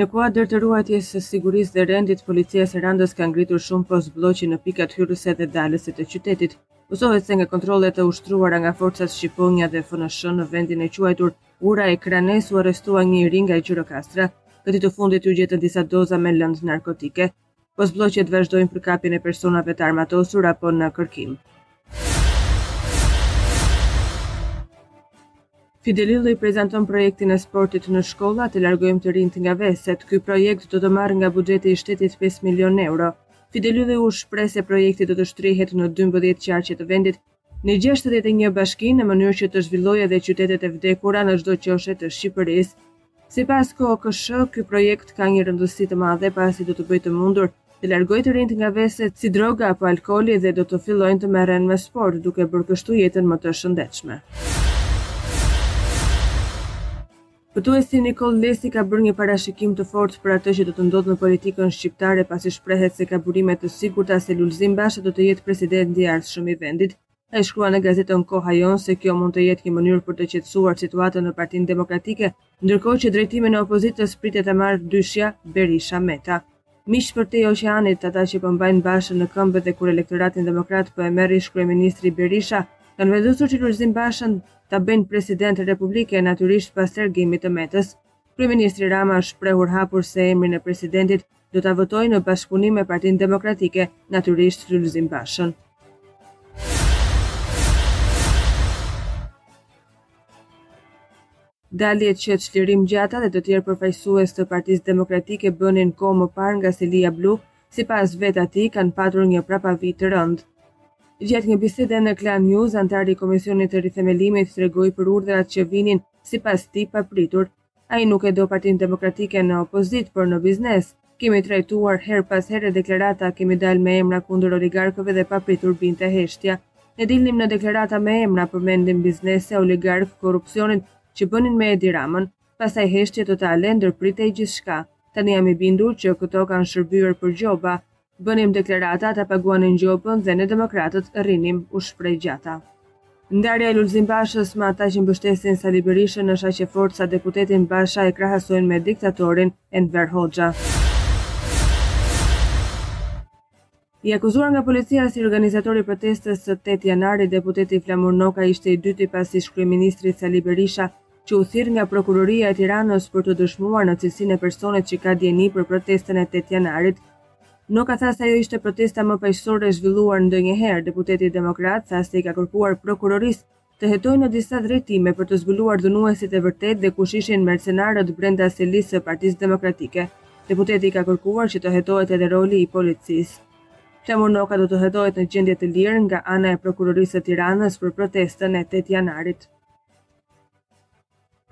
Në kuadër të ruajtjes së sigurisë dhe rendit, policia e Sarandës ka ngritur shumë postblloqe në pikat hyrëse dhe dalëse të qytetit. Mësohet se nga kontrollet e ushtruara nga forcat Shqiponja dhe FNSH në vendin e quajtur Ura e Kranesë u arrestua një i ri nga Gjirokastra. Këtij të fundit iu gjetën disa doza me lëndë narkotike. Postblloqet vazhdojnë për kapjen e personave të armatosur apo në kërkim. Fidel Ylli prezanton projektin e sportit në shkolla të largojmë të rinjtë nga veset. Ky projekt do të marrë nga buxheti i shtetit 5 milionë euro. Fidel Ylli u shpreh se projekti do të shtrihet në 12 qarqe të vendit në gjashtëdhjetë e një bashki në mënyrë që të zhvillojë edhe qytetet e vdekura në çdo qoshe të Shqipërisë. Sipas KOKSH, ky projekt ka një rëndësi të madhe pasi do të bëjë të mundur të largojë të rinjtë nga veset si droga apo alkooli dhe do të fillojnë të merren me sport, duke bërë kështu jetën më të shëndetshme. Botuesi Nikoll Lesi ka bërë një parashikim të fortë për atë që do të ndodhë në politikën shqiptare pasi shprehet se ka burime të sigurta se Lulzim Basha do të jetë presidenti i ardhshëm i vendit. Ai shkruan në gazetën Koha Jonë se kjo mund të jetë një mënyrë për të qetësuar situatën në Partinë Demokratike, ndërkohë që drejtimin e opozitës pritet ta marrë dyshja Berisha-Meta. Miq përtej oqeanit, ata që po mbajnë Bashën në këmbë dhe kur elektoratin demokrat po e merr ish-kryeministri Berisha, kanë vendosur që Lulzim Bashën ta bëjnë president republike natyrisht pas largimit të Metës. Kryeministri Rama është shprehur hapur se emrin e presidentit do ta votojë në bashkëpunim me Partinë Demokratike, natyrisht Lulzim Bashën. Daljet që Çlirim Gjata dhe të tjerë përfaqësues të Partisë Demokratike bënin kohë më parë nga selia blu, sipas vetë atij, kanë patur një prapavijë të rëndë. Gjatë një bisede në Klan News, anëtari i Komisionit të Rithemelimit tregoi për urdhrat që vinin, sipas tij, papritur. Ai nuk e do Partinë Demokratike në opozitë, por në biznes. Kemi trajtuar herë pas here deklarata, kemi dalë me emra kundër oligarkëve dhe papritur binte heshtja. Ne dilnim në deklarata me emra, përmendim biznese, oligarkë, korrupsionin që bënin me Edi Ramën. Pastaj heshtje totale, ndërpritej gjithçka. Tani jam i bindur që këto kanë shërbyer për gjoba. Bënim deklarata, ata paguanin gjobën dhe ne demokratët rrinim, u shpreh Gjata. Ndarja e Lulzim Bashës me ata që mbështesin Sali Berishën është aq e fortë sa deputetin Basha e krahasojnë me diktatorin Enver Hoxha. I akuzuar nga policia si organizator i protestës së tetë janarit, deputeti Flamur Noka ishte i dyti pas ish-kryeministrit Sali Berisha, që u thirr nga Prokuroria e Tiranës për të dëshmuar në cilësinë e personit që ka dijeni për protestën e tetë janarit. Noka tha se ajo ishte protesta më paqësore e zhvilluar ndonjëherë. Deputeti demokrat tha se i ka kërkuar prokurorisë të hetojë në disa drejtime për të zbuluar dhunuesit e vërtetë dhe kush ishin mercenarët brenda selisë së Partisë Demokratike. Deputeti ka kërkuar që të hetohet edhe roli i policisë. Flamur Noka do të hetohet në gjendje të lirë nga ana e Prokurorisë së Tiranës për protestën e tetë janarit.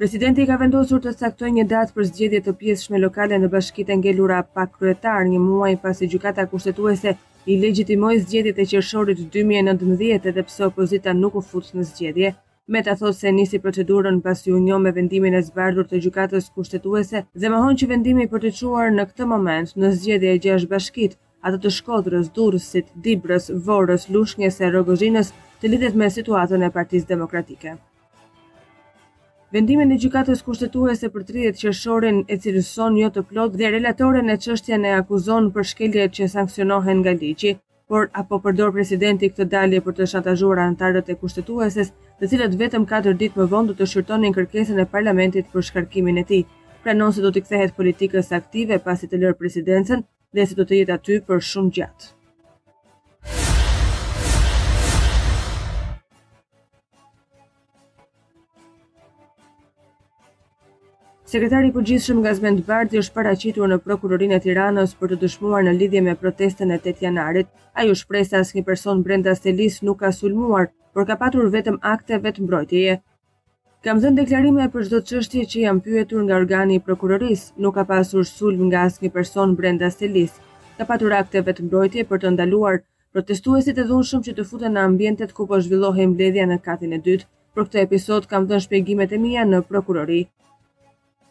Presidenti ka vendosur të caktojë një datë për zgjedhje të pjesshme lokale në bashkitë e ngelura pa kryetar, një muaj pasi Gjykata Kushtetuese i legjitimoi zgjedhjet e qershorit dy mijë e nëntëmbëdhjetë edhe pse opozita nuk u fut në zgjedhje. Meta thotë se nisi procedurën pasi u njoh me vendimin e zbardhur të Gjykatës Kushtetuese dhe mohon që vendimi për t'i çuar në këtë moment në zgjedhje gjashtë bashkitë, atë të Shkodrës, Durrësit, Dibrës, Vorës, Lushnjes e Rrogozhinës, të lidhet me situatën e Partisë Demokratike. Vendimin e Gjykatës Kushtetuese për 30 qershorin e cilëson jo të plotë dhe relatoren e çështjes e akuzon për shkelje që sanksionohen nga ligji. Por a po përdor presidenti këtë dalje për të shantazhuar anëtarët e Kushtetueses, të cilët vetëm katër ditë më vonë do të shqyrtonin kërkesën e parlamentit për shkarkimin e tij? Pranon se do t'i kthehet politikës aktive pasi të lërë presidencën, dhe se do të jetë aty për shumë gjatë. Sekretari i Përgjithshëm Gazmend Bardhi është paraqitur në Prokurorinë e Tiranës për të dëshmuar në lidhje me protestën e 8 janarit. Ai u shpreh se asnjë person brenda selisë nuk ka sulmuar, por ka patur vetëm akte vetëmbrojtjeje. Kam dhënë deklarime për çdo çështje që jam pyetur nga organi i prokurorisë, nuk ka pasur sulm nga asnjë person brenda selisë. Ka patur akte vetëmbrojtje për të ndaluar protestuesit e dhunshëm që të futen në ambientet ku po zhvillohej mbledhja në katin e dytë. Për këtë episod kam dhënë shpjegimet e mia në prokurori.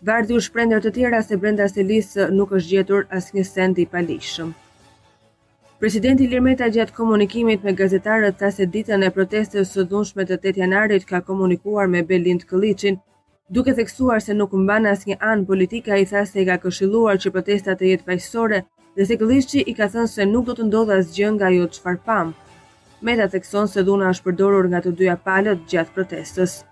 Bardhi u shpreh ndër të tjera se brenda selisë nuk është gjetur asnjë send i paligjshëm. Presidenti Ilir Meta gjatë komunikimit me gazetarët tha se ditën e protestës së dhunshme të 8 janarit ka komunikuar me Belind Këlliçin, duke theksuar se nuk mban asnjë anë politike ai tha se i ka këshilluar që protesta të jetë paqësore, Dhe se Këlliçi i ka thënë se nuk do të ndodhë asgjë nga ajo çfarë pamë. Meta thekson se dhuna është përdorur nga të dyja palët gjatë protestës.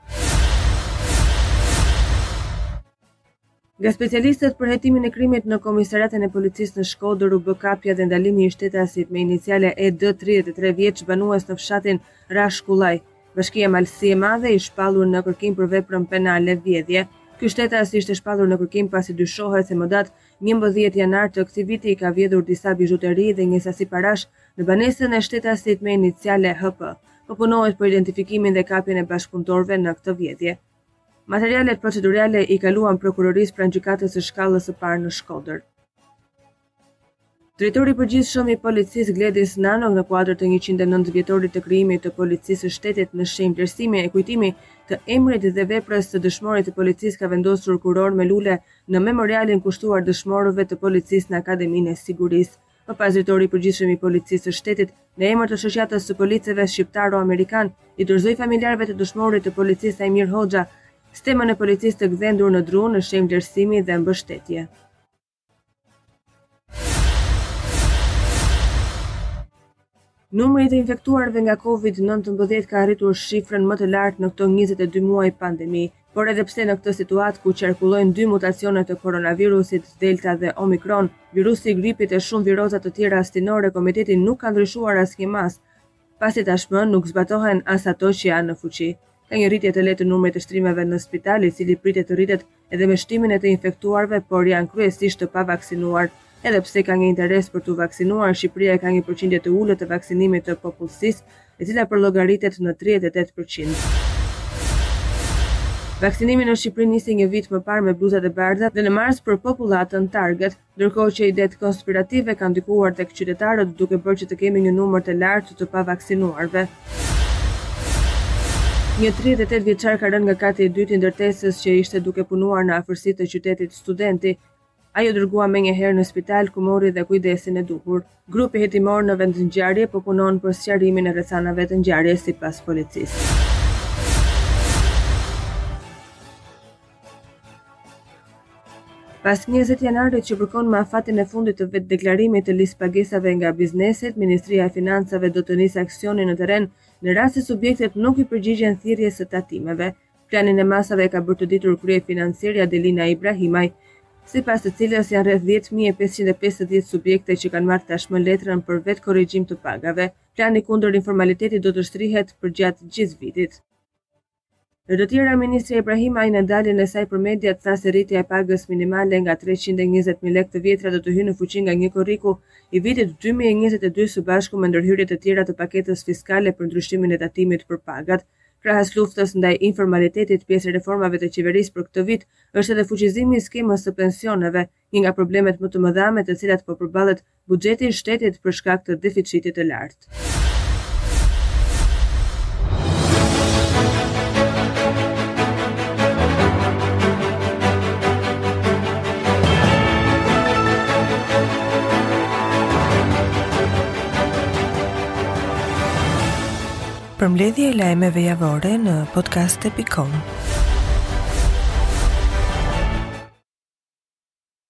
Nga specialistët për hetimin e krimit në Komisariatin e Policisë në Shkodër u bë kapja dhe ndalimi i shtetasit me iniciale ED 33 vjeç banues në fshatin Rashkullaj, Bashkia Malësi e Madhe i shpallur në kërkim për veprën penale vjedhje. Ky shtetas ishte shpallur në kërkim pasi dyshohet se më datë njëmbëdhjetë janar të këtij viti ka vjedhur disa bizhuteri dhe një sasi parash në banesën e shtetasit me iniciale HP. Po punohet për identifikimin dhe kapjen e bashkëpunëtorëve në këtë vjedhje. Materialet procedurale i kaluan Prokurorisë pranë Gjykatës së Shkallës së Parë në Shkodër. Drejtori i Përgjithshëm i Policisë Gledis Nano në kuadër të njëqind e nëntë vjetorit të krijimit të Policisë së Shtetit në shenjë vlerësimi e kujtimi të emrit dhe veprës së dëshmorit të policisë ka vendosur kurorë me lule në memorialin kushtuar dëshmorëve të policisë në Akademinë e Sigurisë. Më pas Drejtori i Përgjithshëm i Policisë së Shtetit, në emër të Shoqatës së Policëve Shqiptaro-Amerikanë, i dorëzoi familjarëve të dëshmorit të policisë Saimir Hoxha, stemën e policisë të gdhendur në dru në shenjë vlerësimi dhe mbështetje. Numri i të infektuarve nga COVID-19 ka arritur shifrën më të lartë në këto 22 muaj pandemi, por edhe pse në këtë situatë ku qarkullojnë dy mutacione të koronavirusit, Delta dhe Omicron, virusi i gripit e shumë viroza të tjera stinore, komiteti nuk ka ndryshuar asnjë masë, pasi tashmë nuk zbatohen as ato që janë në fuqi. Ka një rritje të lehtë të numrit të shtrimeve në spital, i cili pritet të rritet edhe me shtimin e të infektuarve, por janë kryesisht të pavaksinuar. Edhe pse ka një interes për t'u vaksinuar, Shqipëria ka një përqindje të ulët të vaksinimit të popullsisë, e cila përllogaritet në tridhjetë e tetë për qind. Vaksinimi në Shqipëri nisi një vit më parë me bluzat e bardha dhe në mars për popullatën target. Ndërkohë që idetë konspirative kanë ndikuar tek qytetarët duke bërë që të kemi një numër të lartë të pavaksinuarve. Një tridhjetë e tetë vjeçar ka rënë nga kati i dytë i ndërtesës që ishte duke punuar në afërsi të qytetit Studenti. Ai u dërgua menjëherë në spital ku mori dhe kujdesin e duhur. Grupi hetimor në vendngjarje po punon për sqarimin e rrethanave të ngjarjes sipas policisë. Pas 20 janarit që përkon me afatin e fundit të vetëdeklarimit të listëpagesave nga bizneset, Ministria e Financave do të nisë aksionin në terren në rast se subjektet nuk i përgjigjen thirrjes së tatimeve. Planin e masave e ka bërë të ditur kryefinancierja Delina Ibrahimaj, sipas të cilës janë rreth dhjetë mijë e pesëqind e pesëdhjetë subjekte që kanë marrë tashmë letrën për vetëkorrigjim të pagave. Plani kundër informalitetit do të shtrihet përgjatë gjithë vitit. Në të tjera, ministrja Ibrahimaj në daljen e saj për mediat tha se rritja e pagës minimale nga treqind e njëzet mijë lekë të vjetra do të hyjë në fuqi nga një korriku i vitit dy mijë e njëzet e dy së bashku me ndërhyrje të tjera të paketës fiskale për ndryshimin e tatimit për pagat. Krahas luftës ndaj informalitetit, pjesë e reformave të qeverisë për këtë vit është edhe fuqizimi i skemës së pensioneve, një nga problemet më të mëdha me të cilat po përballet buxheti i shtetit për shkak të deficitit të lartë. Përmbledhje e lajmeve javore në podcast.com.